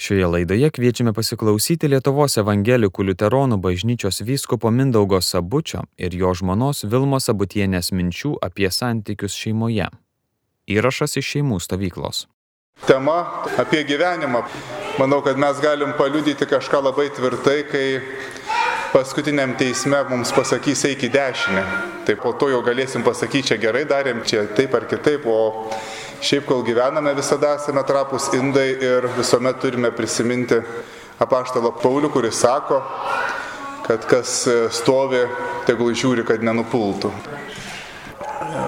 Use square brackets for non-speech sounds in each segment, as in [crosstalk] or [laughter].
Šioje laidoje kviečiame pasiklausyti Lietuvos evangelikų liuteronų bažnyčios vyskupo Mindaugo Sabučio ir jo žmonos Vilmos Sabutienės minčių apie santykius šeimoje. Įrašas iš šeimų stovyklos. Tema apie gyvenimą. Manau, kad mes galim paliudyti kažką labai tvirtai, kai paskutiniam teisme mums pasakys eik į dešinę. Tai po to jau galėsim pasakyti, čia gerai darėm, čia taip ar kitaip, o Šiaip, kol gyvename, visada esame trapus indai ir visuomet turime prisiminti apaštalą Paulių, kuris sako, kad kas stovi, tegul žiūri, kad nenupultų.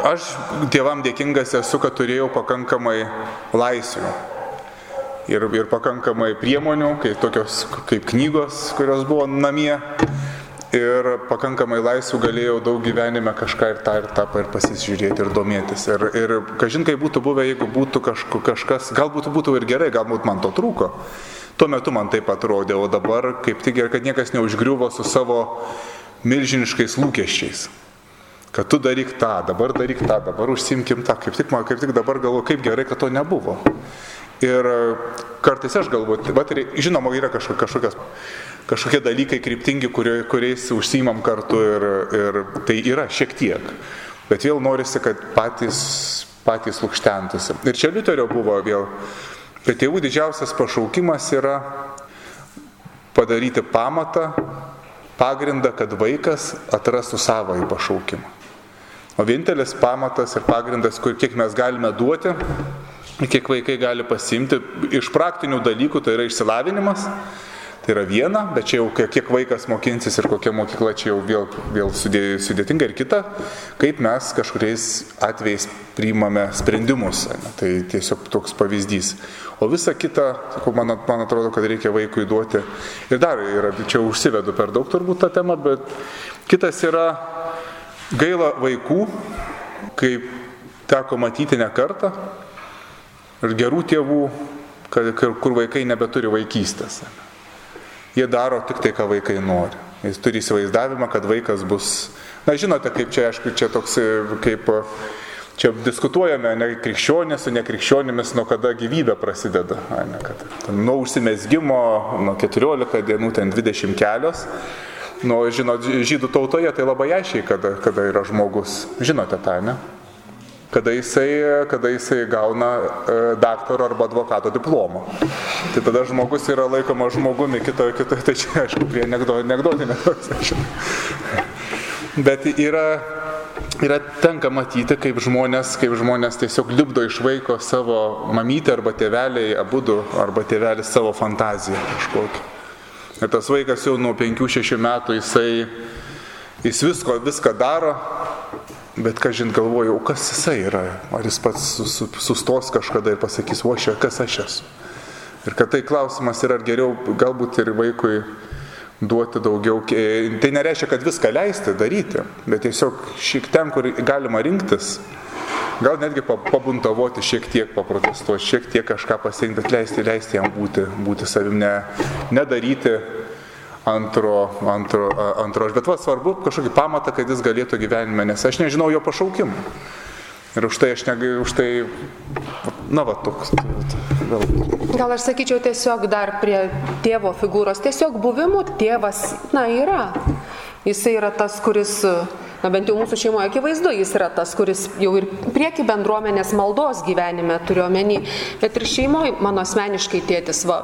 Aš tėvam dėkingas esu, kad turėjau pakankamai laisvių. Ir, ir pakankamai priemonių, kaip, tokios, kaip knygos, kurios buvo namie ir pakankamai laisvų galėjau daug gyvenime kažką ir tą ir tą ir pasižiūrėti ir domėtis. Ir, ir kažin kaip būtų buvę, jeigu būtų kažku, kažkas, galbūt būtų ir gerai, galbūt man to trūko. Tuo metu man taip atrodė, o dabar kaip tik ir kad niekas neužgriuvo su savo milžiniškais lūkesčiais. Kad tu daryk tą, dabar daryk tą, dabar užsimkim tą, kaip tik, man, kaip tik dabar galvoju, kaip gerai, kad to nebuvo. Ir kartais aš galvoju, bet žinoma, yra kažkokios kažkokie dalykai kryptingi, kurio, kuriais užsimam kartu ir, ir tai yra šiek tiek. Bet vėl norisi, kad patys, patys lūkštentųsi. Ir čia Liuterio buvo vėl, kad tėvų didžiausias pašaukimas yra padaryti pamatą, pagrindą, kad vaikas atrastų savo į pašaukimą. O vienintelis pamatas ir pagrindas, kur kiek mes galime duoti, kiek vaikai gali pasimti iš praktinių dalykų, tai yra išsilavinimas Tai yra viena, bet čia jau kiek vaikas mokinsis ir kokia mokykla čia jau vėl, vėl sudėtinga ir kita, kaip mes kažkuriais atvejais priimame sprendimus. Ne? Tai tiesiog toks pavyzdys. O visa kita, sakau, man, man atrodo, kad reikia vaikui duoti. Ir dar yra, čia užsivedu per daug turbūt tą temą, bet kitas yra gaila vaikų, kaip teko matyti ne kartą, ir gerų tėvų, kur vaikai nebeturi vaikystės. Ne? Jie daro tik tai, ką vaikai nori. Jis turi įsivaizdavimą, kad vaikas bus... Na, žinote, kaip čia, aišku, čia toks, kaip čia diskutuojame ne krikščionės su nekrikščionimis, nuo kada gyvybė prasideda. Ne, kad, nuo užsimesgymo, nuo 14 dienų, ten 20 kelios. Nu, žinot, žydų tautoje tai labai aiškiai, kada, kada yra žmogus. Žinote tą, ne? Kada jisai, kada jisai gauna e, daktaro arba advokato diplomą. Tai tada žmogus yra laikomas žmogumi, kito, kito tai čia aišku, prie anegdotinė. Bet yra, yra tenka matyti, kaip žmonės, kaip žmonės tiesiog lipdo iš vaiko savo mamytę arba tėveliai, abudu, arba tėvelis savo fantaziją kažkokią. Ir tas vaikas jau nuo 5-6 metų jisai, jis visko, viską daro, Bet ką žin galvoju, o kas jisai yra? Ar jis pats sustos kažkada ir pasakys, o aš, kas aš esu? Ir kad tai klausimas yra, ar geriau galbūt ir vaikui duoti daugiau. Tai nereiškia, kad viską leisti daryti, bet tiesiog šiek ten, kur galima rinktis, gal netgi pabuntavoti šiek tiek, paprotestuoti, šiek tiek kažką pasirinkti, leisti, leisti jam būti, būti savim, ne, nedaryti antro, antro, antro. Bet va svarbu kažkokį pamatą, kad jis galėtų gyvenime, nes aš nežinau jo pašaukimų. Ir už tai aš negaliu, už tai, na va, toks. Gal. Gal aš sakyčiau tiesiog dar prie tėvo figūros, tiesiog buvimų tėvas, na, yra. Jisai yra tas, kuris, na bent jau mūsų šeimoje akivaizdu, jis yra tas, kuris jau ir prieki bendruomenės maldos gyvenime turiu omeny, bet ir šeimoje mano asmeniškai tėtis, va,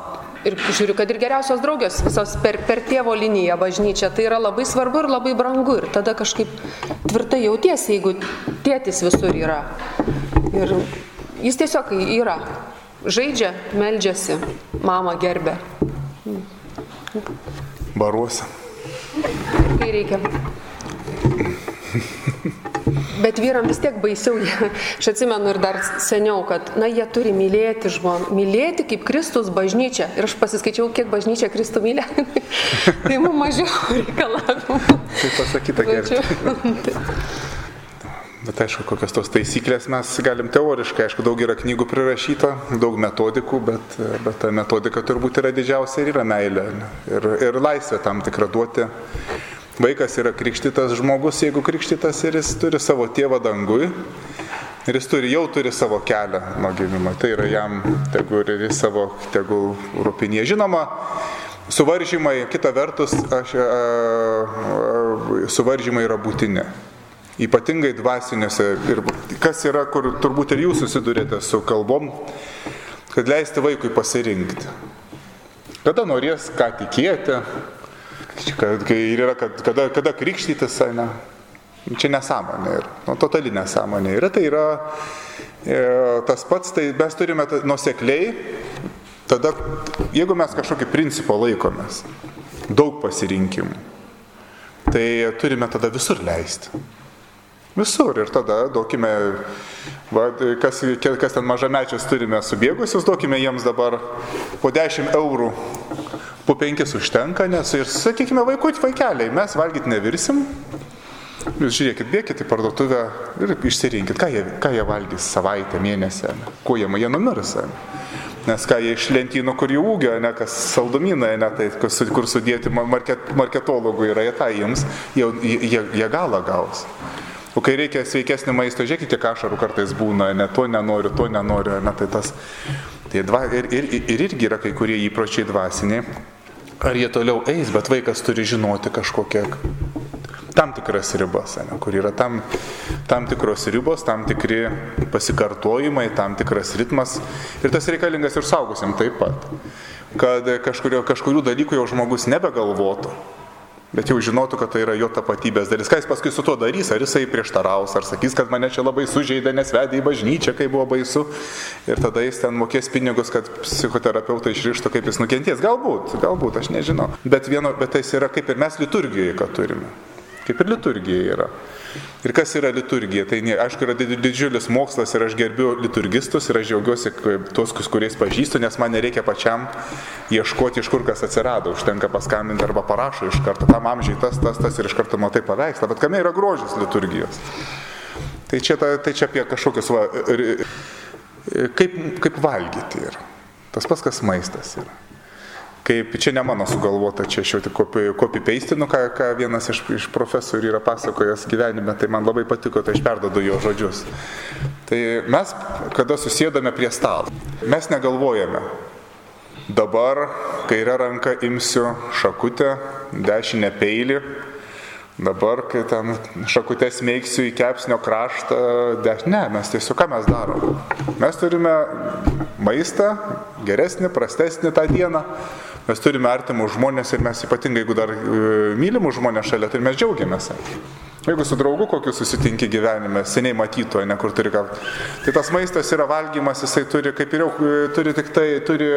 ir žiūriu, kad ir geriausios draugės visos per, per tėvo liniją bažnyčia, tai yra labai svarbu ir labai brangu ir tada kažkaip tvirtai jautiesi, jeigu tėtis visur yra. Ir jis tiesiog yra, žaidžia, meldžiasi, mama gerbė. Baruose. Kai reikia. [laughs] Bet vyram vis tiek baisiau, [laughs] aš atsimenu ir dar seniau, kad, na, jie turi mylėti žmoną, mylėti kaip Kristus bažnyčia. Ir aš pasiskaičiau, kiek bažnyčia Kristų mylė. [laughs] tai mums mažiau [laughs] reikalavimų. Tai pasakyta gerai. Bet aišku, kokios tos taisyklės mes galim teoriškai, aišku, daug yra knygų prirašyta, daug metodikų, bet, bet ta metodika turbūt yra didžiausia ir yra meilė. Ir, ir laisvė tam tikrą duoti Vaikas yra krikštytas žmogus, jeigu krikštytas ir jis turi savo tėvą dangui. Ir jis turi, jau turi savo kelią nuo gimimo. Tai yra jam, tegul ir savo, tegul rūpinė. Žinoma, suvaržymai, kita vertus, aš, a, a, suvaržymai yra būtini. Ypatingai dvasiniuose. Ir kas yra, kur turbūt ir jūs susidurėte su kalbom, kad leisti vaikui pasirinkti. Kada norės, ką tikėti, kad, kai yra, kad, kada, kada krikštytis, ne, Čia nesąmonė ir nu, totali nesąmonė. Ir tai yra e, tas pats, tai mes turime nusekliai, tada, jeigu mes kažkokį principą laikomės, daug pasirinkimų, tai turime tada visur leisti. Visur ir tada duokime, va, kas, kas ten mažamečius turime subėgusius, duokime jiems dabar po 10 eurų, po 5 užtenka, nes ir sakykime, vaikut vaikeliai, mes valgyti nevirsim, Jūs žiūrėkit, bėkit į parduotuvę ir išsirinkit, ką jie, ką jie valgys savaitę, mėnesį, ne? kuo jie, jie numirs. Ne? Nes ką jie iš lentynų, kur jų ūgio, ne kas saldumynai, ne tai, kur sudėti market, marketologų yra, jie tą jiems, jie, jie, jie galą gaus. O kai reikia sveikesnio maisto, žiūrėkite, kiek ašarų kartais būna, ne to nenoriu, to nenoriu, ne tai tas. Tai dva, ir, ir, ir irgi yra kai kurie įpročiai dvasiniai. Ar jie toliau eis, bet vaikas turi žinoti kažkokią tam tikras ribas, ne, kur yra tam, tam tikros ribos, tam tikri pasikartojimai, tam tikras ritmas. Ir tas reikalingas ir saugusiam taip pat. Kad kažkurio, kažkurių dalykų jau žmogus nebegalvotų, bet jau žinotų, kad tai yra jo tapatybės dalis. Ką jis paskui su tuo darys, ar jisai prieštaraus, ar sakys, kad mane čia labai sužeidė, nes vedė į bažnyčią, kai buvo baisu. Ir tada jis ten mokės pinigus, kad psichoterapeutai išrištų, kaip jis nukentės. Galbūt, galbūt, aš nežinau. Bet, vieno, bet tai yra kaip ir mes liturgijoje, kad turime. Kaip ir liturgija yra. Ir kas yra liturgija? Tai, ne, aišku, yra didžiulis mokslas ir aš gerbiu liturgistus ir aš džiaugiuosi tuos, kuriais pažįstu, nes man nereikia pačiam ieškoti, iš kur kas atsirado. Užtenka paskambinti arba parašo iš karto, tam amžiai tas, tas, tas ir iš karto matai paveikslą. Bet kame yra grožis liturgijos? Tai čia, tai čia apie kažkokius, va, kaip, kaip valgyti yra. Tas pats, kas maistas yra kaip čia ne mano sugalvota, čia aš jau tik copy-pasteinu, ką, ką vienas iš, iš profesorių yra pasakojęs gyvenime, tai man labai patiko, tai aš perdodu jo žodžius. Tai mes, kada susėdame prie stalo, mes negalvojame, dabar kairę ranką imsiu šakutę, dešinę peilį, dabar, kai ten šakutės mėgsiu į kepsnio kraštą, deš... ne, mes tiesiog ką mes darom. Mes turime maistą, geresnį, prastesnį tą dieną Mes turime artimus žmonės ir mes ypatingai, jeigu dar e, mylimus žmonės šalia, tai mes džiaugiamės. Jeigu su draugu kokiu susitinki gyvenime, seniai matyto, ne kur turi ką. Tai tas maistas yra valgymas, jisai turi, kaip ir jau, e, turi tik tai, turi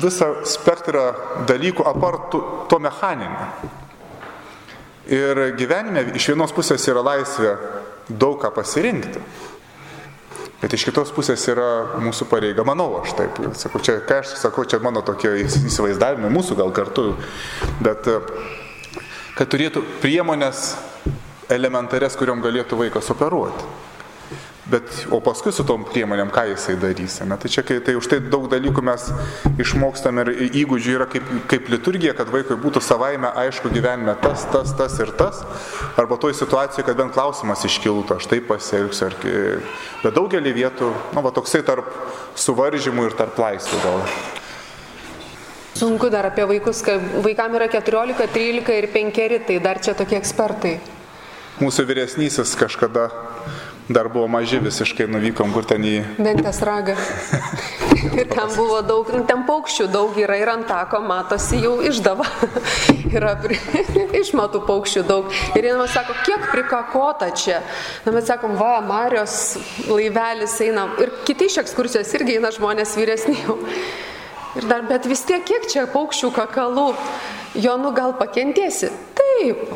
visą spektrą dalykų apartų to mechaninio. Ir gyvenime iš vienos pusės yra laisvė daug ką pasirinkti. Bet iš kitos pusės yra mūsų pareiga, manau aš taip, sakau, čia, ką aš sakau, čia mano tokie įsivaizdavimai, mūsų gal kartu, bet kad turėtų priemonės elementarės, kuriuom galėtų vaikas operuoti. Bet, o paskui su tom priemonėm, ką jisai darys. Ne? Tai čia, kai, tai už tai daug dalykų mes išmokstam ir įgūdžių yra kaip, kaip liturgija, kad vaikui būtų savaime aišku gyvenime tas, tas, tas ir tas. Arba toj situacijoje, kad bent klausimas iškiltų, aš taip pasielgsiu. Ar, bet daugelį vietų, nu, va, toksai tarp suvaržymų ir tarp laisvų gal. Sunku dar apie vaikus, kad vaikam yra 14, 13 ir 5, tai dar čia tokie ekspertai. Mūsų vyresnysis kažkada dar buvo maži visiškai, nuvykom kur ten į... Ventės ragą. [laughs] ir ten buvo daug, nu, ten paukščių daug yra ir ant tako matosi jau išdava. [laughs] yra pri... [laughs] išmatų paukščių daug. Ir jie man sako, kiek prikakota čia. Na, mes sakom, va, Marijos laivelis eina. Ir kiti iš ekskursijos irgi eina žmonės vyresni jau. Ir dar, bet vis tiek kiek čia paukščių kakalų. Jo, nu gal pakentėsi? Taip,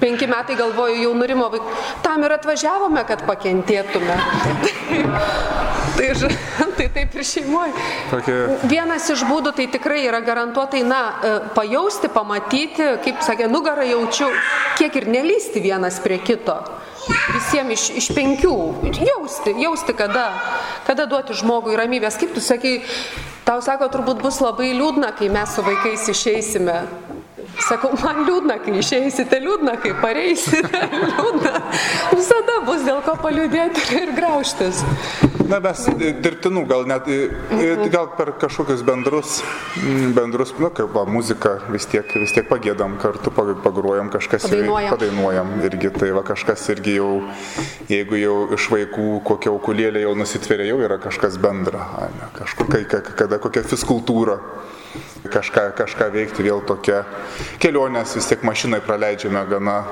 penki metai galvoju, jau nurimo vaikų. Tam ir atvažiavome, kad pakentėtume. [laughs] tai, [laughs] tai taip ir šeimoje. Tokie... Vienas iš būdų tai tikrai yra garantuotai, na, e, pajausti, pamatyti, kaip sakė, nugarą jaučiu, kiek ir nelysti vienas prie kito. Visiems iš, iš penkių. Jausti, jausti, kada, kada duoti žmogui ramybės. Kaip tu sakai, tau sako, turbūt bus labai liūdna, kai mes su vaikais išeisime Sakau, man liūdna, kai išeisite, liūdna, kai pareisite, [laughs] liūdna. Visada bus dėl ko paliūdėti ir grauštis. Na, mes dirbtinų, gal net, gal per kažkokius bendrus, bendrus, nu, kaip va, muzika vis tiek, vis tiek pagėdam kartu, pagruojam, kažkas padainuojam. padainuojam irgi, tai va kažkas irgi jau, jeigu jau iš vaikų kokia aukulėlė jau nusitveria, jau yra kažkas bendra, ne, kažkur, kai, kada kokia fiskultūra kažką, kažką veikti, vėl tokia kelionės vis tiek mašinai praleidžiame gana.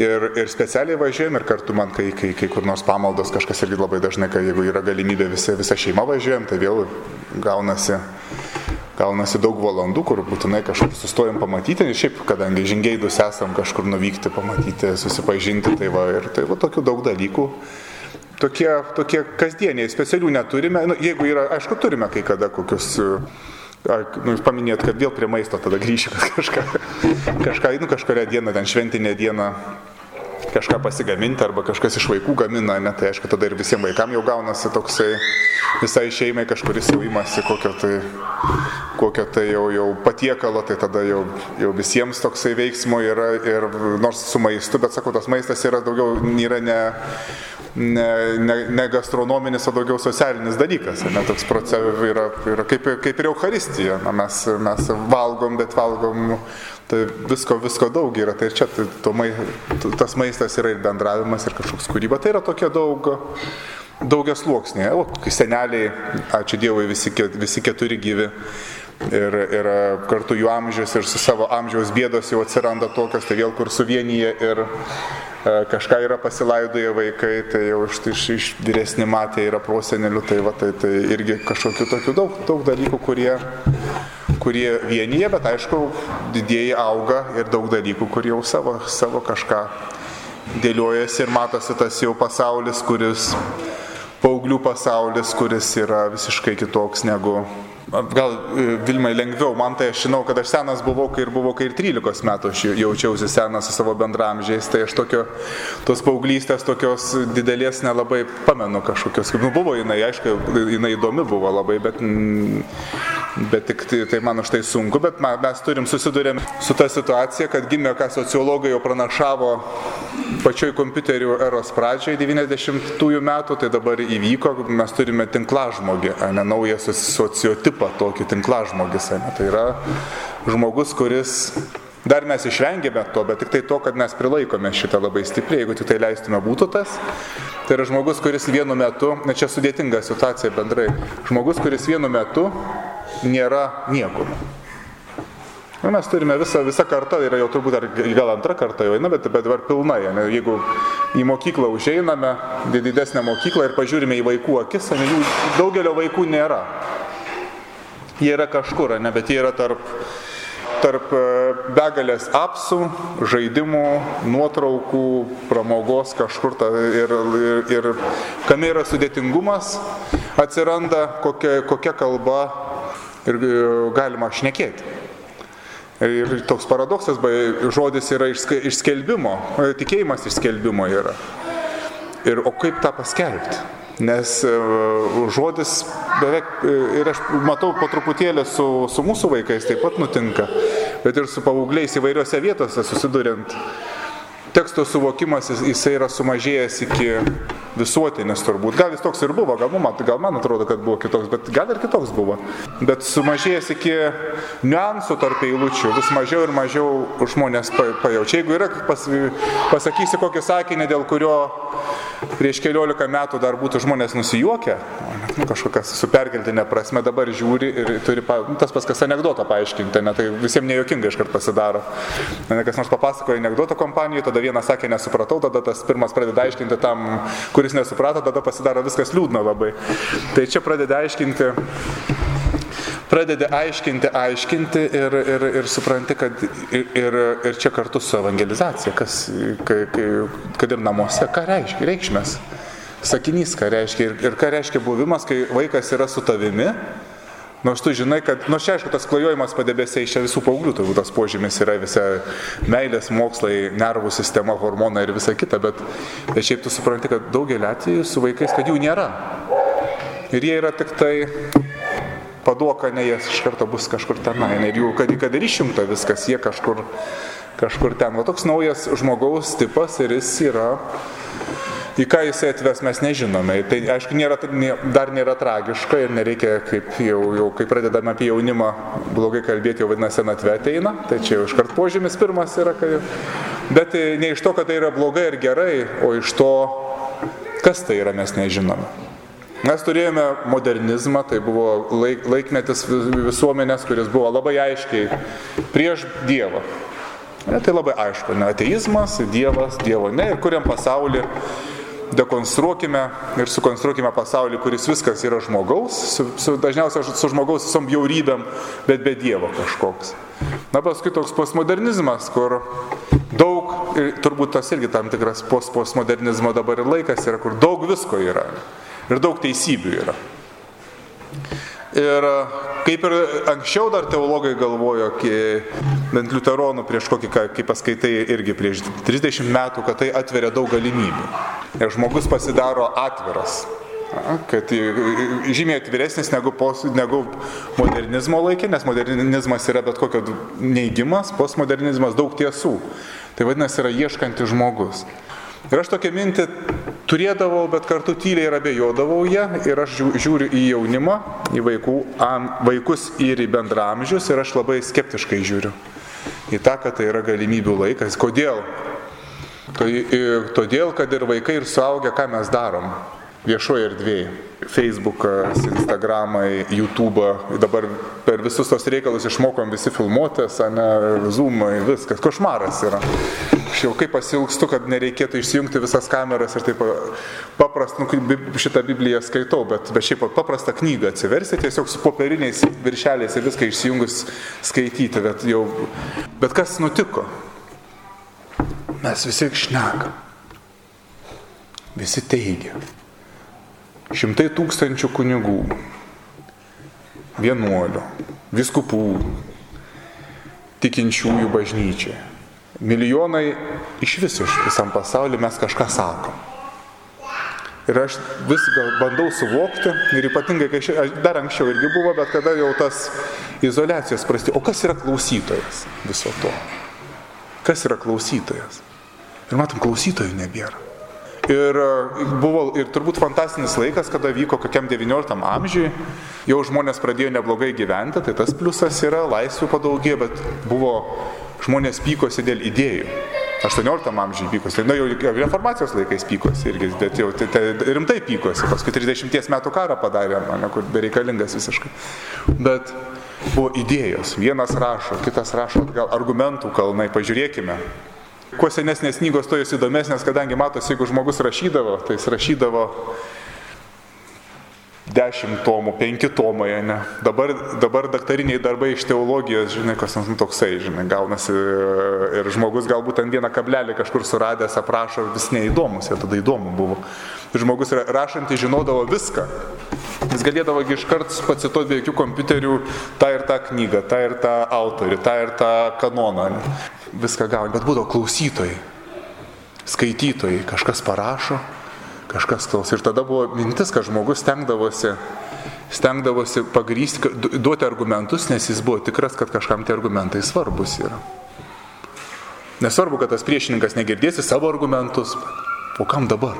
Ir, ir specialiai važiuojam ir kartu man, kai, kai, kai kur nors pamaldos, kažkas irgi labai dažnai, kai jeigu yra galimybė visa, visa šeima važiuojam, tai vėl gaunasi, gaunasi daug valandų, kur būtinai kažkur sustojom pamatyti. Ir šiaip, kadangi žingeidus esam kažkur nuvykti, pamatyti, susipažinti, tai va ir tai va tokių daug dalykų tokie, tokie kasdieniai, specialių neturime. Nu, jeigu yra, aišku, turime kai kada kokius Ar, nu, jūs paminėjot, kad vėl prie maisto tada grįšiu, kad kažką, kažką, nu, kažkuria diena, ten šventinė diena kažką pasigaminti arba kažkas iš vaikų gamina, ne, tai aišku, tada ir visiems vaikams jau gaunasi toksai visai šeimai kažkuris jau imasi kokio tai, kokio tai jau, jau patiekalo, tai tada jau, jau visiems toksai veiksmo yra ir nors su maistu, bet sakau, tas maistas yra daugiau, yra ne ne, ne, ne gastronominis, o daugiau socialinis dalykas. Ne, toks procesas yra, yra kaip, kaip ir Euharistija. Na, mes, mes valgom, bet valgom, tai visko, visko daug yra. Tai čia tai, to, tas maistas yra ir bendravimas, ir kažkoks kūryba. Tai yra tokia daug daugia sluoksnė. O, seneliai, ačiū Dievui, visi, visi keturi gyvi. Ir, ir kartu jų amžius ir su savo amžiaus bėdos jau atsiranda tokios, tai vėl kur suvienyje ir, E, kažką yra pasilaidoję vaikai, tai jau iš, iš, iš vyresni matė yra prosenelių, tai, va, tai, tai irgi kažkokių tokių daug, daug dalykų, kurie, kurie vienyje, bet aišku, didieji auga ir daug dalykų, kurie jau savo, savo kažką dėliojasi ir matosi tas jau pasaulis, kuris, paauglių pasaulis, kuris yra visiškai kitoks negu gal e, Vilmai lengviau, man tai aš žinau, kad aš senas buvau, kai ir buvau, kai ir 13 metų aš jaučiausi senas su savo bendramžiais, tai aš tokio, tos paauglystės tokios didelės nelabai pamenu kažkokios, kaip nu, buvo jinai, aišku, jinai įdomi buvo labai, bet, bet tik tai, tai man už tai sunku, bet mes turim susidurėm su ta situacija, kad gimė, ką sociologai jau pranašavo pačioj kompiuterių eros pradžioje 90-ųjų metų, tai dabar įvyko, mes turime tinklažmogį, ne naują sociotipą tokį tinklažmogis. Ne, tai yra žmogus, kuris Dar mes išvengėme to, bet tik tai to, kad mes prilaikome šitą labai stipriai, jeigu tik tai leistume būtų tas. Tai yra žmogus, kuris vienu metu, na čia sudėtinga situacija bendrai, žmogus, kuris vienu metu nėra niekur. Na, mes turime visą, visą kartą, yra jau turbūt ar gal antrą kartą jau eina, bet, bet dabar pilnai. Ne, jeigu į mokyklą užeiname, didesnę mokyklą ir pažiūrime į vaikų akis, ne, jų daugelio vaikų nėra. Jie yra kažkur, ne, bet jie yra tarp, tarp e, begalės apsų, žaidimų, nuotraukų, pramogos kažkur ta, ir, ir, ir kame yra sudėtingumas, atsiranda kokia, kokia kalba ir e, galima šnekėti. Ir toks paradoksas, žodis yra iš skelbimo, tikėjimas iš skelbimo yra. Ir o kaip tą paskelbti? Nes e, žodis beveik, e, ir aš matau po truputėlį su, su mūsų vaikais taip pat nutinka, bet ir su paaugliais įvairiose vietose susiduriant. Teksto suvokimas jis, jisai yra sumažėjęs iki visuotinis turbūt. Gal jis toks ir buvo, gal man, gal man atrodo, kad buvo kitoks, bet gal ir kitoks buvo. Bet sumažėjęs iki niuansų tarp eilučių, vis mažiau ir mažiau žmonės pajaučia. Jeigu yra, pas, pasakysi kokį sakinį, dėl kurio prieš keliolika metų dar būtų žmonės nusijuokę, nu, kažkokias su perkeltinė prasme dabar žiūri ir turi, pa, nu, tas paskas anegdotą paaiškinti, ne, tai visiems nejuokinga iškart pasidaro. Ne, kas nors papasakoja anegdotą kompanijoje, tada vienas sakė nesupratau, tada tas pirmas pradeda aiškinti tam, kuris nesuprato, tada pasidaro viskas liūdna labai. Tai čia pradeda aiškinti pradedi aiškinti, aiškinti ir, ir, ir supranti, kad ir, ir, ir čia kartu su evangelizacija, kas, kai, kai, kad ir namuose, ką reiškia, reikšmės. Sakinys, ką reiškia ir, ir ką reiškia buvimas, kai vaikas yra su tavimi, Nors tu žinai, kad, nors čia aišku, tas klajojimas padebėsiai čia visų paauglių, turbūt tas požymis yra visa meilės, mokslai, nervų sistema, hormonai ir visa kita, bet, bet šiaip tu supranti, kad daugelį atvejų su vaikais, kad jų nėra. Ir jie yra tik tai paduoka, ne jas iš karto bus kažkur tenai. Ir jų, kad, kad ir išjungta viskas, jie kažkur, kažkur ten. O toks naujas žmogaus tipas ir jis yra į ką jisai atves mes nežinome. Tai aišku, nėra, dar nėra tragiška ir nereikia, kaip jau, jau kai pradedame apie jaunimą blogai kalbėti, jau vadinasi, senatve ateina. Tai čia jau iškart požymis pirmas yra, kad... Bet ne iš to, kad tai yra blogai ir gerai, o iš to, kas tai yra, mes nežinome. Mes turėjome modernizmą, tai buvo laik, laikmetis visuomenės, kuris buvo labai aiškiai prieš Dievą. Ne, tai labai aišku, ne ateizmas, Dievas, Dievo ne ir kuriam pasaulį dekonstruokime ir sukonstruokime pasaulį, kuris viskas yra žmogaus, su, su, dažniausiai su žmogaus visom bjaurybėm, bet be Dievo kažkoks. Na paskui toks postmodernizmas, kur daug, ir turbūt tas irgi tam tikras post postmodernizmo dabar ir laikas yra, kur daug visko yra ir daug teisybių yra. Ir kaip ir anksčiau dar teologai galvojo, bent liuteronų prieš kokį, kaip paskaitai irgi prieš 30 metų, kad tai atveria daug galimybių. Ir žmogus pasidaro atviras. Kad žymiai atviresnis negu, pos, negu modernizmo laikė, nes modernizmas yra bet kokio neigimas, postmodernizmas daug tiesų. Tai vadinasi, yra ieškantis žmogus. Ir aš tokią mintį turėdavau, bet kartu tyliai ir abejodavau ją. Ir aš žiūriu į jaunimą, į vaikų, am, vaikus ir į bendramžius ir aš labai skeptiškai žiūriu į tą, kad tai yra galimybių laikas. Kodėl? Todėl, kad ir vaikai, ir suaugę, ką mes darom viešoje erdvėje. Facebookas, Instagramai, YouTube, dabar per visus tos reikalus išmokom visi filmuotis, ne, zoomai, viskas, košmaras yra. Aš jau kaip pasilgstu, kad nereikėtų išsijungti visas kameras ir taip paprastą, nu, šitą Bibliją skaitau, bet, bet šiaip paprastą knygą atsiversti, tiesiog su popieriniais viršeliais ir viską išsijungus skaityti. Bet, jau, bet kas nutiko? Mes visi šnekam. Visi teigia. Šimtai tūkstančių kunigų, vienuolių, viskupų, tikinčiųjų bažnyčiai milijonai iš viso iš visam pasauliu mes kažką sakom. Ir aš vis gal bandau suvokti, ir ypatingai, kai ši, dar anksčiau irgi buvo, bet kada jau tas izolacijos prasti, o kas yra klausytojas viso to? Kas yra klausytojas? Ir matom, klausytojų nebėra. Ir e, buvo ir turbūt fantastinis laikas, kada vyko kokiam XIX amžiui, jau žmonės pradėjo neblogai gyventi, tai tas pliusas yra, laisvių padaugėjo, bet buvo žmonės pykosi dėl idėjų. 18 amžiuje pykosi, na jau reformacijos laikais pykosi irgi, bet jau te, te, rimtai pykosi, paskui 30 metų karą padarė, mane, kur bereikalingas visiškai. Bet buvo idėjos, vienas rašo, kitas rašo, gal argumentų kalnai, pažiūrėkime. Kuo senesnės knygos, to jos įdomesnės, kadangi matosi, jeigu žmogus rašydavo, tai jis rašydavo dešimt tomų, penki tomai, ne. Dabar, dabar daktariniai darbai iš teologijos, žinai, kas nu, toksai, žinai, gaunasi ir žmogus galbūt ant vieną kablelį kažkur suradęs aprašo vis neįdomus, jie tada įdomu buvo. Žmogus rašantis žinodavo viską. Jis galėdavo iškart pacituoti be jokių kompiuterių tą ir tą knygą, tą ir tą autorių, tą ir tą kanoną. Ne. Viską gauni, bet būdavo klausytojai, skaitytojai, kažkas parašo, kažkas klaus. Ir tada buvo mintis, kad žmogus stengdavosi, stengdavosi pagrysti, duoti argumentus, nes jis buvo tikras, kad kažkam tie argumentai svarbus yra. Nesvarbu, kad tas priešininkas negirdėsi savo argumentus, o kam dabar?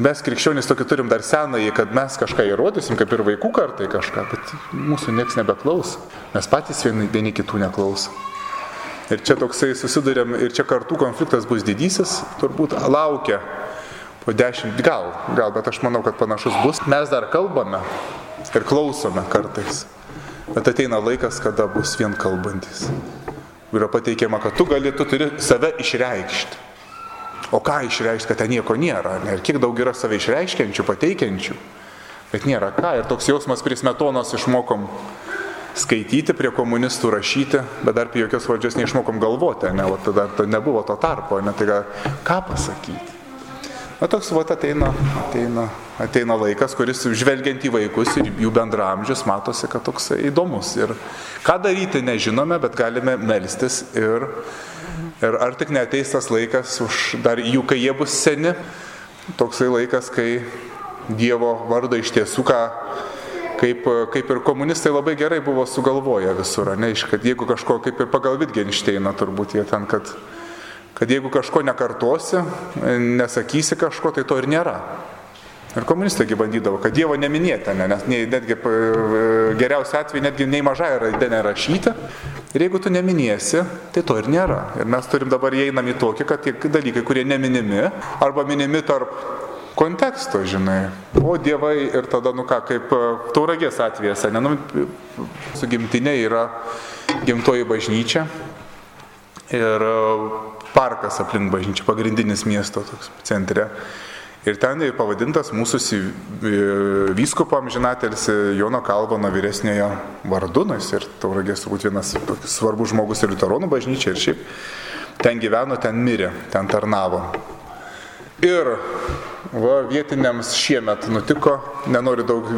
Mes krikščionys tokį turim dar senąjį, kad mes kažką įrodysim, kaip ir vaikų kartai kažką, bet mūsų niekas nebeklauso. Mes patys vieni, vieni kitų neklausom. Ir čia toksai susidurėm, ir čia kartų konfliktas bus didysis, turbūt laukia po dešimt, gal, gal, bet aš manau, kad panašus bus. Mes dar kalbame ir klausome kartais, bet ateina laikas, kada bus vien kalbantis. Yra pateikiama, kad tu gali, tu turi save išreikšti. O ką išreikšti, kad ten nieko nėra? Ir kiek daug yra save išreiškiančių, pateikiančių. Bet nėra ką. Ir toks jausmas prie smetonos išmokom skaityti, prie komunistų rašyti, bet dar apie jokios valdžios neišmokom galvoti, ne, o tada nebuvo to tarpo, ne, tai ką pasakyti. Na toks vat ateina, ateina, ateina laikas, kuris žvelgiant į vaikus ir jų bendramžius matosi, kad toks įdomus. Ir ką daryti nežinome, bet galime melstis ir, ir ar tik neteis tas laikas už dar jų, kai jie bus seni, toksai laikas, kai Dievo vardą iš tiesų, ką, kaip, kaip ir komunistai labai gerai buvo sugalvoję visur, ne, kad jeigu kažko, kaip ir pagal Wittgensteiną turbūt jie ten, kad, kad jeigu kažko nekartosi, nesakysi kažko, tai to ir nėra. Ir komunistaigi bandydavo, kad Dievo neminėta, ne, nes netgi geriausia atveju netgi nei mažai raidė nerašyta. Ir jeigu tu neminėsi, tai to ir nėra. Ir mes turim dabar įeinam į tokį, kad tie dalykai, kurie neminimi, arba minimi tarp konteksto, žinai. O dievai ir tada, nu ką, kaip tauragės atvejas, ne, nu, su gimtinė yra gimtoji bažnyčia ir parkas aplink bažnyčią, pagrindinis miesto toks centre. Ir ten pavadintas mūsų vyskupo amžinatelis Jono Kalvano vyresniojo vardu, nors ir tauragės turbūt vienas svarbus žmogus ir liuteronų bažnyčia ir šiaip ten gyveno, ten mirė, ten tarnavo. Ir va, vietiniams šiemet nutiko, nenoriu daug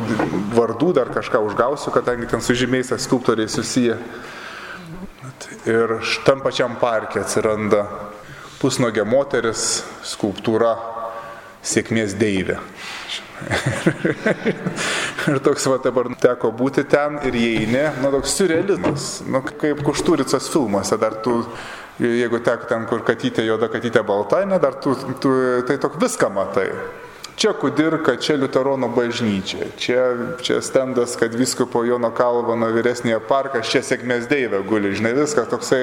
vardų, dar kažką užgausiu, kadangi ten su žymiais skulptoriai susiję. Ir tam pačiam parke atsiranda pusnogė moteris, skulptūra sėkmės deivė. [laughs] ir toks va dabar teko būti ten ir įeini, nu toks surrealizmas, nu kaip Kušturicos filmuose, dar tu, jeigu tek ten, kur katytė juoda, katytė balta, ne, dar tu, tu tai tok viską matai. Čia kudirka, čia Liuteronų bažnyčia, čia, čia stendas, kad viskupo Jono Kalvano vyresnėje parkas, čia sėkmės deivė guli, žinai, viskas toksai,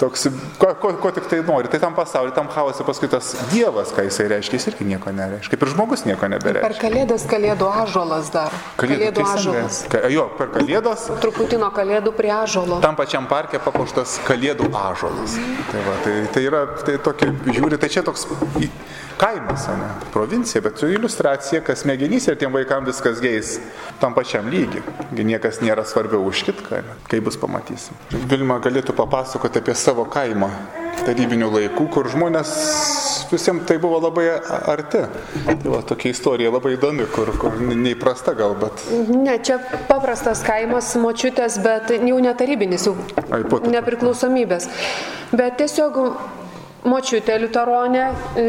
toks, ko, ko, ko tik tai nori. Tai tam pasauliu, tam chaosui paskui tas Dievas, ką jisai reiškia, jis irgi nieko nereiškia, kaip ir žmogus nieko nebereiškia. Per kalėdas kalėdų ažolas dar. Kalėdų, kalėdų ažolas. Ka, jo, per kalėdas. Truputį nuo kalėdų prie ažolo. Tam pačiam parke papuoštas kalėdų ažolas. Tai, va, tai, tai yra, tai tokia, žiūri, tai čia toks kaimas, ne, provincija, bet su iliustracija, kas smegenys ir tiem vaikams viskas geis tam pačiam lygiui. Niekas nėra svarbiau už kitką, kaip bus pamatysim. Vilma galėtų papasakoti apie savo kaimą tarybinių laikų, kur žmonės visiems tai buvo labai arti. Tai va, tokia istorija labai įdomi, kur, kur neįprasta gal, bet. Ne, čia paprastas kaimas, močiutės, bet jau netarybinis, jau Ai, nepriklausomybės. Bet tiesiog močiutė liuteronė, e,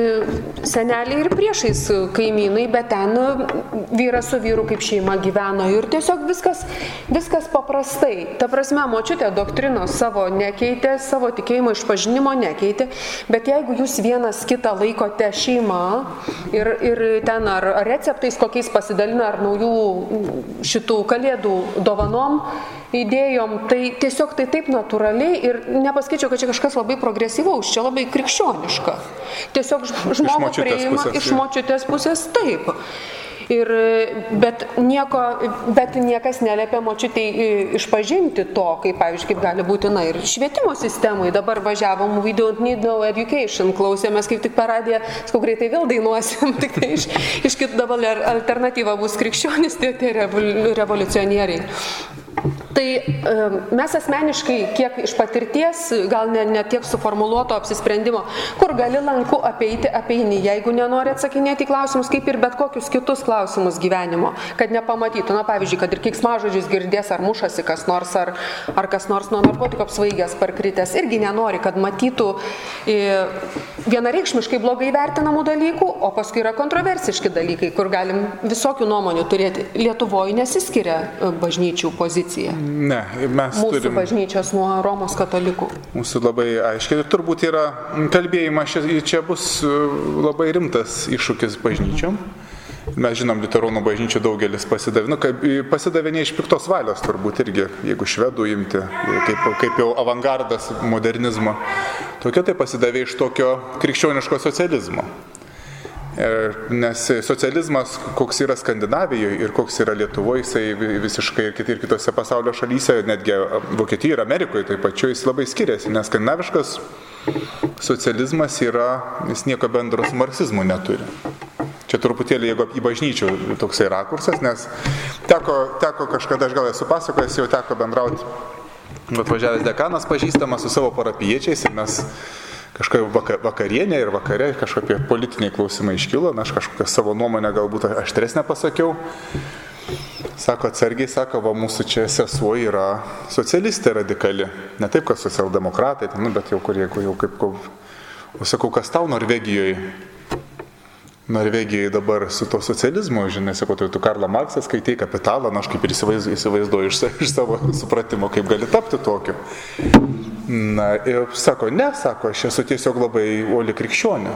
seneliai ir priešais kaimynai, bet ten vyras su vyru kaip šeima gyveno ir tiesiog viskas, viskas paprastai. Ta prasme, močiutė doktrinos savo nekeitė, savo tikėjimo išpažinimo nekeitė, bet jeigu jūs vienas kitą laikote šeima ir, ir ten ar receptais kokiais pasidalina, ar naujų šitų kalėdų dovanom, idėjom, tai tiesiog tai taip natūraliai ir nepaskaičiau, kad čia kažkas labai progresyvaus, čia labai krikščioniška. Tiesiog žmogų priima pusės, iš močiutės pusės taip. Ir, bet, nieko, bet niekas neliepia močiutei išpažinti to, kaip, pavyzdžiui, kaip gali būti, na ir švietimo sistemai. Dabar važiavom, we don't need no education, klausėmės kaip tik per radiją, skau greitai vėl dainuosim, [laughs] tik tai iš, iš kitų dabar alternatyva bus krikščionis, tie, tie revol, revoliucionieriai. Tai e, mes asmeniškai, kiek iš patirties, gal ne, ne tiek suformuoluoto apsisprendimo, kur gali lanku apeiti, apeini, jeigu nenori atsakinėti klausimus, kaip ir bet kokius kitus klausimus gyvenimo, kad nepamatytų, na pavyzdžiui, kad ir kiksmažodžius girdės, ar mušasi kas nors, ar, ar kas nors nuo narkotikų apsvaigęs parkritęs, irgi nenori, kad matytų e, vienareikšmiškai blogai vertinamų dalykų, o paskui yra kontroversiški dalykai, kur galim visokių nuomonių turėti. Lietuvoje nesiskiria e, bažnyčių pozicija. Ne, mes Mūsų turim. bažnyčios nuo Romos katalikų. Mūsų labai aiškiai ir turbūt yra kalbėjimas, čia, čia bus e, labai rimtas iššūkis bažnyčiom. Mes žinom, liuteronų bažnyčių daugelis pasidavė, nu, kaip, pasidavė ne iš piktos valios turbūt irgi, jeigu švedų imti, kaip, kaip jau avangardas modernizmo. Tokia tai pasidavė iš tokio krikščioniško socializmo. Nes socializmas, koks yra Skandinavijoje ir koks yra Lietuvoje, jisai vi- visiškai ir kit- ir kitose pasaulio šalyse, netgi Vokietijoje ir Amerikoje taip pačiu, jis labai skiriasi, nes skandinaviškas socializmas yra, jis nieko bendro su marksizmu neturi. Čia truputėlį, jeigu į bažnyčių toksai rakursas, nes teko, teko kažkada, aš gal esu pasakojęs, jau teko bendrauti, atvažiavęs dekanas pažįstamas su savo parapiečiais ir mes kažkokia vaka- vakarienė ir vakare kažkokie politiniai klausimai iškilo, na aš kažkokią savo nuomonę galbūt aštresnę pasakiau. Sako atsargiai, sako, va mūsų čia sesuo yra socialistė radikali. Ne taip, kad socialdemokratai, nu, bet jau kur, jeigu jau kaip, kaip, o sakau, kas tau Norvegijoje Norvegijai dabar su to socializmu, žinai, sakau, tu Karla Marksas skaitai kapitalą, na aš kaip ir įsivaizduoju iš, iš savo [laughs] supratimo, kaip gali tapti tokiu. Na ir sako, ne, sako, aš esu tiesiog labai uoli krikščionė.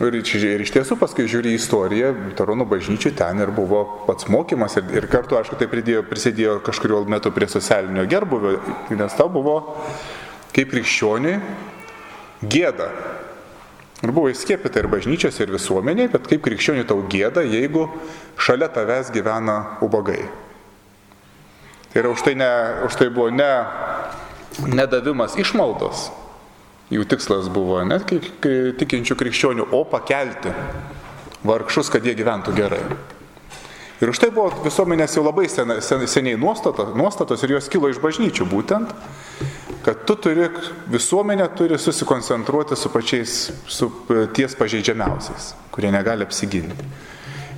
Ir, ir iš tiesų paskui žiūri į istoriją, Taronų bažnyčių ten ir buvo pats mokymas ir, ir kartu, aišku, tai pridėjo, prisidėjo kažkurio metu prie socialinio gerbuvio, nes tau buvo kaip krikščioniui gėda Ir buvo įskiepita ir bažnyčiose, ir visuomeniai, bet kaip krikščionių tau gėda, jeigu šalia tavęs gyvena ubagai. Tai yra už tai, ne, už tai buvo ne nedavimas išmaldos, jų tikslas buvo ne tikinčių krikščionių, o pakelti vargšus, kad jie gyventų gerai. Ir už tai buvo visuomenės jau labai sen, sen, seniai nuostatos, nuostatos ir jos kilo iš bažnyčių būtent, kad tu turi, visuomenė turi susikoncentruoti su pačiais, su e, ties pažeidžiamiausiais, kurie negali apsiginti.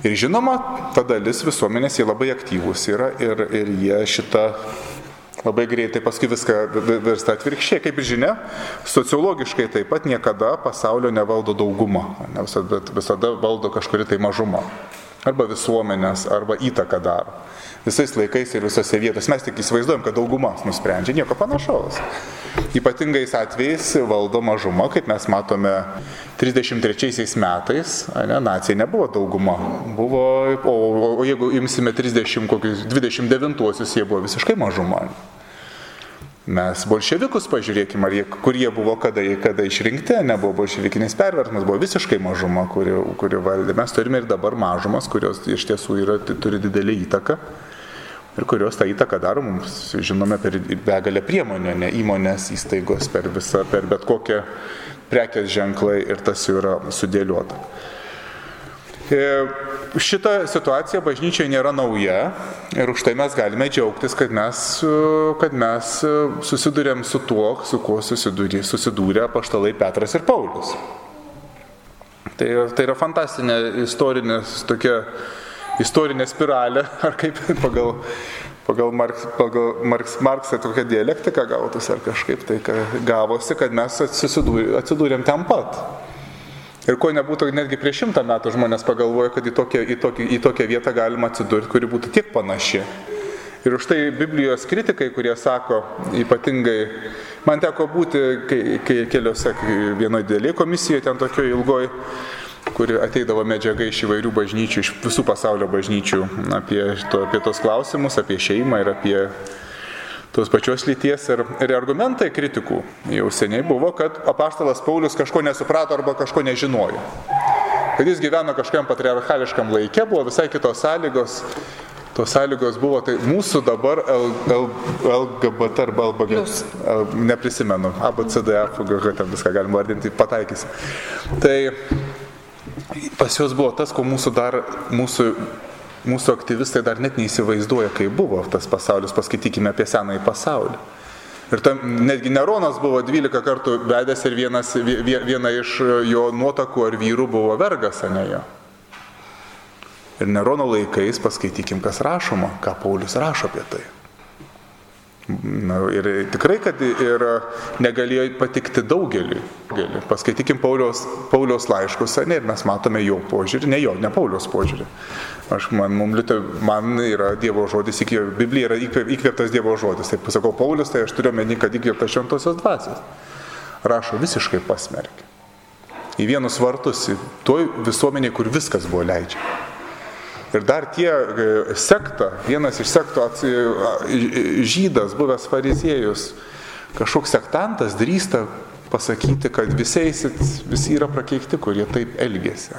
Ir žinoma, ta dalis visuomenės jie labai aktyvūs yra ir, ir jie šitą labai greitai paskui viską virsta atvirkščiai. Kaip žinia, sociologiškai taip pat niekada pasaulio nevaldo dauguma, ne visada, visada valdo kažkuri tai mažuma. Arba visuomenės, arba įtaką daro visais laikais ir visose vietose. Mes tik įsivaizduojam, kad daugumas nusprendžia nieko panašaus. Ypatingais atvejais valdo mažuma, kaip mes matome 33 metais, ne, nacija nebuvo dauguma. Buvo, o, o, jeigu imsime 30, kokius 29-uosius, jie buvo visiškai mažuma. Mes bolševikus pažiūrėkime, jie, kur jie buvo, kada, kada išrinkti, nebuvo bolševikinis perversmas, buvo visiškai mažuma, kuri, kuri valdė. Mes turime ir dabar mažumas, kurios iš tiesų yra, turi didelį įtaką ir kurios tą įtaką daro mums, žinome, per begalę priemonių, ne įmonės, įstaigos, per visą, per bet kokią prekės ženklai ir tas jau yra sudėliota. E, šita situacija bažnyčiai nėra nauja ir už tai mes galime džiaugtis, kad mes, kad mes susidurėm su tuo, su kuo susidūrė, susidūrė paštalai Petras ir Paulius. Tai, tai yra fantastinė istorinė tokia istorinė spiralė, [laughs] ar kaip pagal, pagal, Marks, pagal Marks, Marksą tokia dialektika gautus, ar kažkaip tai gavosi, kad mes atsidūrėm ten pat. Ir ko nebūtų, netgi prieš šimtą metų žmonės pagalvoja, kad į tokią, į, tokią, į tokią vietą galima atsidurti, kuri būtų tiek panaši. Ir už tai Biblijos kritikai, kurie sako, ypatingai, man teko būti kai, kai keliose, vienoje dėlėje komisijoje, ten tokioje ilgoje, kuri ateidavo medžiaga iš įvairių bažnyčių, iš visų pasaulio bažnyčių apie, to, apie tos klausimus, apie šeimą ir apie tos pačios lyties. Ir, ir argumentai kritikų jau seniai buvo, kad apaštalas Paulius kažko nesuprato arba kažko nežinojo. Kad jis gyveno kažkokiam patriarchališkam laikė, buvo visai kitos sąlygos. Tos sąlygos buvo, tai mūsų dabar L, L, LGBT arba LBG, neprisimenu, ABCDF, ten viską galima vardinti, pataikysi. Tai pas juos buvo tas, ko mūsų dar, mūsų, mūsų aktyvistai dar net neįsivaizduoja, kai buvo tas pasaulis, paskaitykime apie senąjį pasaulį. Ir tam, netgi Neronas buvo 12 kartų vedęs ir vienas, viena iš jo nuotakų ar vyrų buvo vergas, ne jo. Ir Nerono laikais paskaitykim, kas rašoma, ką Paulius rašo apie tai. Na, ir tikrai, kad ir negalėjo patikti daugeliui. Paskaitykim Pauliaus, Pauliaus laiškus, ne, ir mes matome jo požiūrį, ne jo, ne Pauliaus požiūrį. Aš, man, mumlite, man yra Dievo žodis, Biblija yra įkvėptas Dievo žodis. Taip pasakau Paulius, tai aš turiu meni, kad įkvėptas šventosios dvasios. Rašo visiškai pasmerkė. Į vienus vartus, toj visuomeniai, kur viskas buvo leidžiama. Ir dar tie e, sekta, vienas iš sekto žydas, buvęs fariziejus, kažkoks sektantas drįsta pasakyti, kad visiais, visi yra prakeikti, kurie taip elgėsi.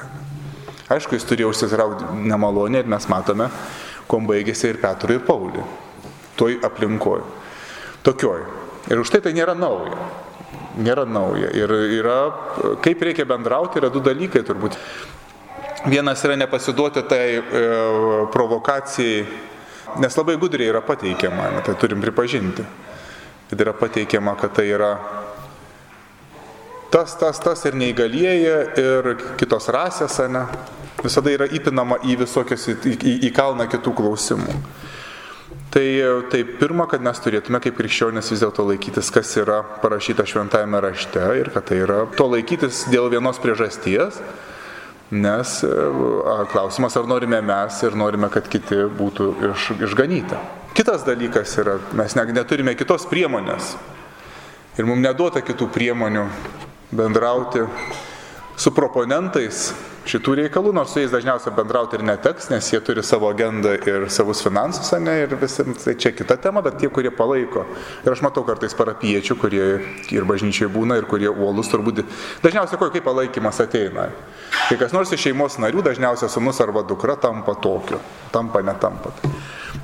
Aišku, jis turėjo užsitraukti nemalonę ir mes matome, kuo baigėsi ir Petrui ir Pauliui. Toj aplinkoje. Tokioj. Ir už tai tai nėra nauja. Nėra nauja. Ir yra, kaip reikia bendrauti, yra du dalykai turbūt. Vienas yra nepasiduoti tai e, provokacijai, nes labai gudriai yra pateikiama, tai turim pripažinti. Kad yra pateikiama, kad tai yra tas, tas, tas ir neįgalieji, ir kitos rasės, ne? Visada yra įpinama į visokius, į, į, į kalną kitų klausimų. Tai, tai pirma, kad mes turėtume kaip krikščionės vis dėlto laikytis, kas yra parašyta šventajame rašte ir kad tai yra to laikytis dėl vienos priežasties, Nes e, klausimas, ar norime mes ir norime, kad kiti būtų iš, išganyti. Kitas dalykas yra, mes neturime kitos priemonės. Ir mums neduota kitų priemonių bendrauti su proponentais šitų reikalų, nors su jais dažniausiai bendrauti ir neteks, nes jie turi savo agendą ir savus finansus, ne, ir visi, tai čia kita tema, bet tie, kurie palaiko. Ir aš matau kartais parapiečių, kurie ir bažnyčiai būna, ir kurie uolus turbūt, dažniausiai kaip palaikymas ateina. Kai kas nors iš šeimos narių, dažniausiai sunus arba dukra tampa tokiu, tampa netampa.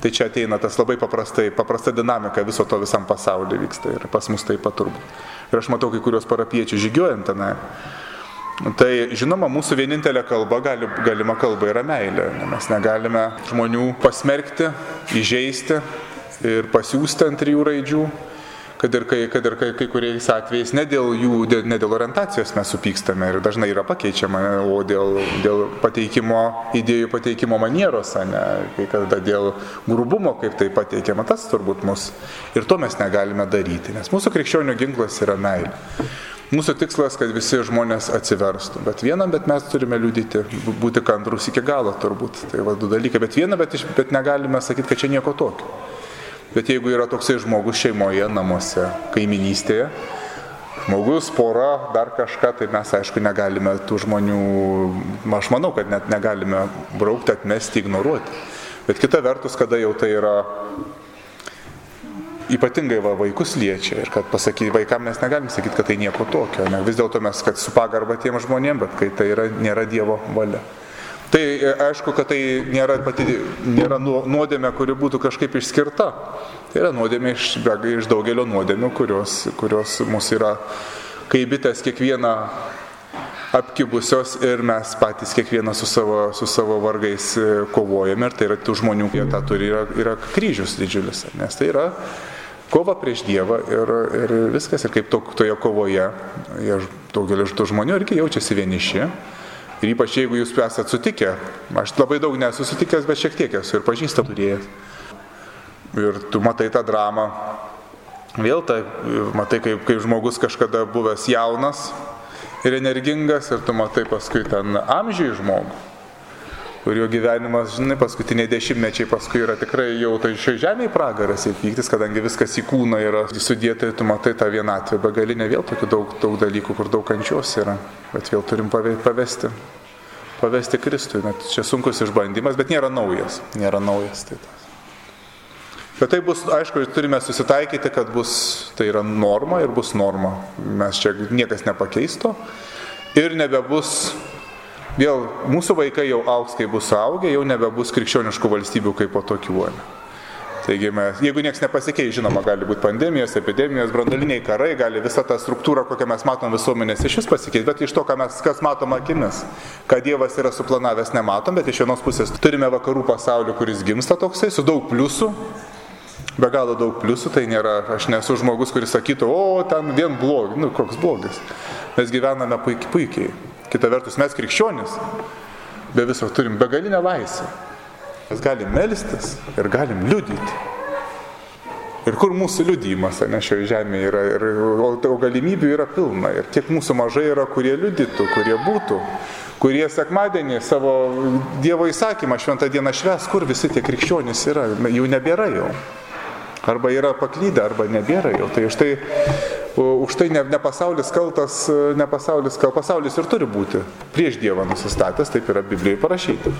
Tai čia ateina tas labai paprastai, paprasta dinamika viso to visam pasaulyje vyksta ir pas mus taip pat turbūt. Ir aš matau kai kurios parapiečių žygiuojant tenai. Tai žinoma, mūsų vienintelė kalba, gali, galima kalba yra meilė. Mes negalime žmonių pasmerkti, įžeisti ir pasiūsti ant trijų raidžių, kad ir, kai, kad ir kai, kai kuriais atvejais ne dėl jų, ne dėl orientacijos mes supykstame ir dažnai yra pakeičiama, o dėl, dėl pateikimo, idėjų pateikimo manieros, ne, kai kada dėl grubumo, kaip tai pateikiama, tas turbūt mus. Ir to mes negalime daryti, nes mūsų krikščionių ginklas yra meilė. Mūsų tikslas, kad visi žmonės atsiverstų. Bet vieną, bet mes turime liudyti, būti kantrus iki galo turbūt. Tai va du dalykai. Bet vieną, bet, bet negalime sakyti, kad čia nieko tokio. Bet jeigu yra toksai žmogus šeimoje, namuose, kaiminystėje, žmogus, pora, dar kažką, tai mes aišku negalime tų žmonių, aš manau, kad net negalime braukti, atmesti, ignoruoti. Bet kita vertus, kada jau tai yra ypatingai va, vaikus liečia ir kad pasakyti vaikams mes negalim sakyti, kad tai nieko tokio. Ne? Vis dėlto mes, kad su pagarba tiem žmonėm, bet kai tai yra, nėra Dievo valia. Tai e, aišku, kad tai nėra, pati, nėra nuodėmė, kuri būtų kažkaip išskirta. Tai yra nuodėmė iš, iš daugelio nuodėmių, kurios, kurios mūsų yra kaip bitės kiekvieną apkibusios ir mes patys kiekvienas su savo, su savo vargais e, kovojame ir tai yra tų žmonių, kurie tą turi, yra, yra kryžius didžiulis, nes tai yra kova prieš Dievą ir, ir viskas. Ir kaip to, toje kovoje daugelis tų žmonių irgi jaučiasi vieniši. Ir ypač jeigu jūs esate sutikę, aš labai daug nesu sutikęs, bet šiek tiek esu ir pažįsta turėjęs. Ir tu matai tą dramą. Vėl tai, matai, kaip, kaip žmogus kažkada buvęs jaunas ir energingas ir tu matai paskui ten amžiai žmogų kur jo gyvenimas, žinai, paskutiniai dešimtmečiai paskui yra tikrai jau tai šioje žemėje pragaras ir pyktis, kadangi viskas į kūną yra sudėta, tu matai tą vienatvę begalinę, vėl tokių daug, daug dalykų, kur daug kančios yra, bet vėl turim pavesti, pavesti Kristui. Net čia sunkus išbandymas, bet nėra naujas, nėra naujas. Tai tas. Bet tai bus, aišku, turime susitaikyti, kad bus, tai yra norma ir bus norma. Mes čia niekas nepakeisto ir nebebus Vėl mūsų vaikai jau auks, kai bus suaugę, jau nebebus krikščioniškų valstybių kaip po tokių. Taigi mes, jeigu niekas nepasikeis, žinoma, gali būti pandemijos, epidemijos, brandaliniai karai, gali visa ta struktūra, kokią mes matom visuomenės, iš vis pasikeis, bet iš to, ką mes, kas matom akimis, ką Dievas yra suplanavęs, nematom, bet iš vienos pusės turime vakarų pasaulį, kuris gimsta toksai, su daug pliusų, be galo daug pliusų, tai nėra, aš nesu žmogus, kuris sakytų, o ten vien blogis, nu koks blogis. Mes gyvename puikiai. puikiai. Kita vertus, mes krikščionis be viso turim begalinę laisvę. Mes galim melstis ir galim liudyti. Ir kur mūsų liudymas, ne šioje žemėje yra, ir, o, o galimybių yra pilna. Ir tiek mūsų mažai yra, kurie liudytų, kurie būtų, kurie sekmadienį savo Dievo įsakymą šventą dieną šves, kur visi tie krikščionys yra, jų nebėra jau. Arba yra paklydę, arba nebėra jau. Tai už tai, už tai ne, ne pasaulis kaltas, ne pasaulis kaltas, pasaulis ir turi būti prieš Dievą nusistatęs, taip yra Biblijoje parašyta.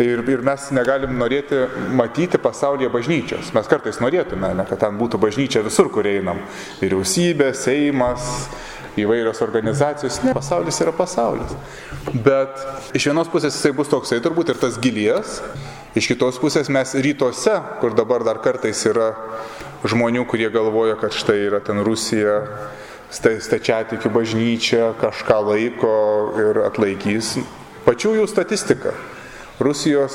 Tai ir, ir mes negalim norėti matyti pasaulyje bažnyčios. Mes kartais norėtume, ne, kad ten būtų bažnyčia visur, kur einam. Vyriausybė, Seimas, įvairios organizacijos. Ne, pasaulis yra pasaulis. Bet iš vienos pusės jisai bus toksai turbūt ir tas gilijas, Iš kitos pusės mes rytuose, kur dabar dar kartais yra žmonių, kurie galvoja, kad štai yra ten Rusija, stačiatikių bažnyčia, kažką laiko ir atlaikys. Pačių jų statistika. Rusijos,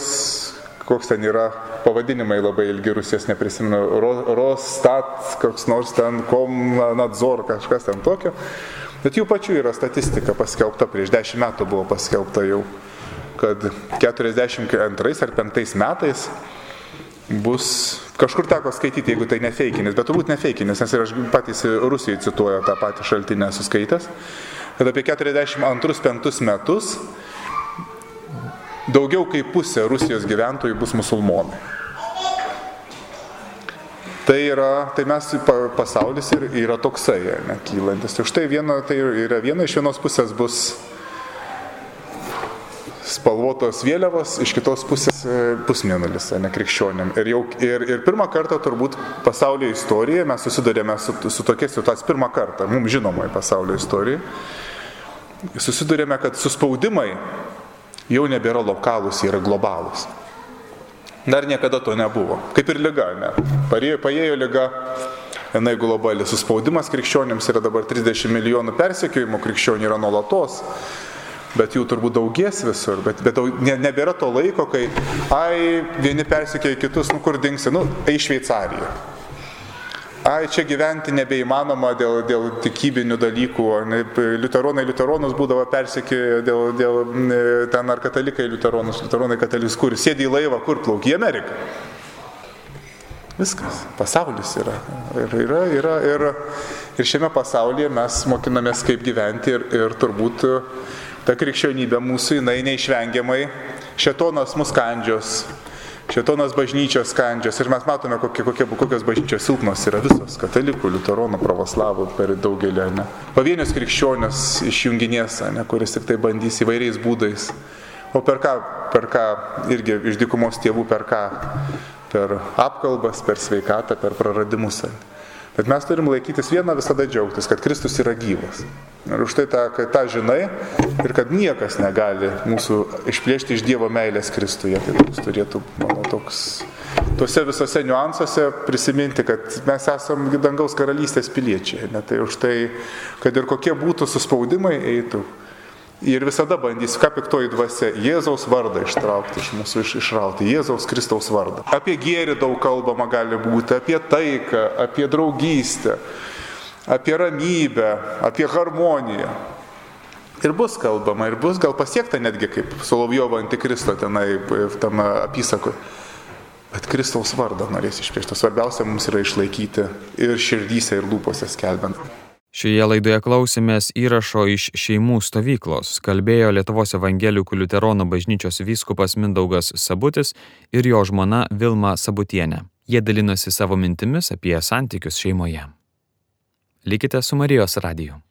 koks ten yra pavadinimai labai ilgi, Rusijos neprisimenu, Rostat, koks nors ten, Komnadzor, kažkas ten tokio. Bet jų pačių yra statistika paskelbta, prieš dešimt metų buvo paskelbta jau kad 42 ar 5 metais bus, kažkur teko skaityti, jeigu tai nefeikinis, bet turbūt nefeikinis, nes ir aš patys Rusijai cituoju tą patį šaltinę suskaitęs, kad apie 42-5 metus daugiau kaip pusė Rusijos gyventojų bus musulmonai. Tai yra, tai mes pasaulis ir yra toksai, ne, kylantis. Tai štai viena, tai yra viena iš vienos pusės bus spalvotos vėliavos, iš kitos pusės e, pusmėnulis, ne krikščionėm. Ir, jau, ir, ir pirmą kartą turbūt pasaulio istorijoje mes susidurėme su, su tokia situacija, pirmą kartą, mums žinomoje pasaulio istorijoje, susidurėme, kad suspaudimai jau nebėra lokalūs, jie yra globalūs. Dar niekada to nebuvo. Kaip ir lyga, ne? Paėjo, paėjo lyga, jinai globali. Suspaudimas krikščionėms yra dabar 30 milijonų persekiojimų, krikščionių yra nuolatos bet jų turbūt daugės visur, bet, bet ne, nebėra to laiko, kai, ai, vieni persikėja kitus, nu kur dingsi, nu, tai Šveicarija. Ai, čia gyventi nebeįmanoma dėl, dėl tikybinių dalykų. Ne, liuteronai liuteronus būdavo persikėję dėl, dėl ten ar katalikai liuteronus, liuteronai katalikus, kur sėdi į laivą, kur plaukia į Ameriką. Viskas, pasaulis yra. Ir, yra, yra ir, ir šiame pasaulyje mes mokinamės kaip gyventi ir, ir turbūt ta krikščionybė mūsų, jinai neišvengiamai, šetonas mus kandžios, šetonas bažnyčios kandžios ir mes matome, kokie, kokie, kokios bažnyčios silpnos yra visos, katalikų, liuteronų, pravoslavų per daugelį, ne. Pavienius krikščionės išjunginės, ne, kuris tik tai bandys įvairiais būdais. O per ką, per ką irgi iš dikumos tėvų, per ką? Per apkalbas, per sveikatą, per praradimus. Ne. Bet mes turim laikytis vieną visada džiaugtis, kad Kristus yra gyvas. Ir už tai tą, kad tą žinai ir kad niekas negali mūsų išplėšti iš Dievo meilės Kristuje. Tai mums turėtų, mano, toks, tuose visose niuansuose prisiminti, kad mes esame dangaus karalystės piliečiai. Ne? Tai už tai, kad ir kokie būtų suspaudimai eitų, Ir visada bandys, ką piktoji dvasia, Jėzaus vardą ištraukti iš mūsų, iš, išrauti, Jėzaus Kristaus vardą. Apie gėrį daug kalbama gali būti, apie taiką, apie draugystę, apie ramybę, apie harmoniją. Ir bus kalbama, ir bus gal pasiekta netgi kaip Solovjovo antikristo tenai tam apysakoje. Bet Kristaus vardą norės išplėšti. Svarbiausia mums yra išlaikyti ir širdyse, ir lūpose skelbiant. Šioje laidoje klausėmės įrašo iš šeimų stovyklos. Kalbėjo Lietuvos evangelikų liuteronų bažnyčios vyskupas Mindaugas Sabutis ir jo žmona Vilma Sabutienė. Jie dalinosi savo mintimis apie santykius šeimoje. Likite su Marijos radiju.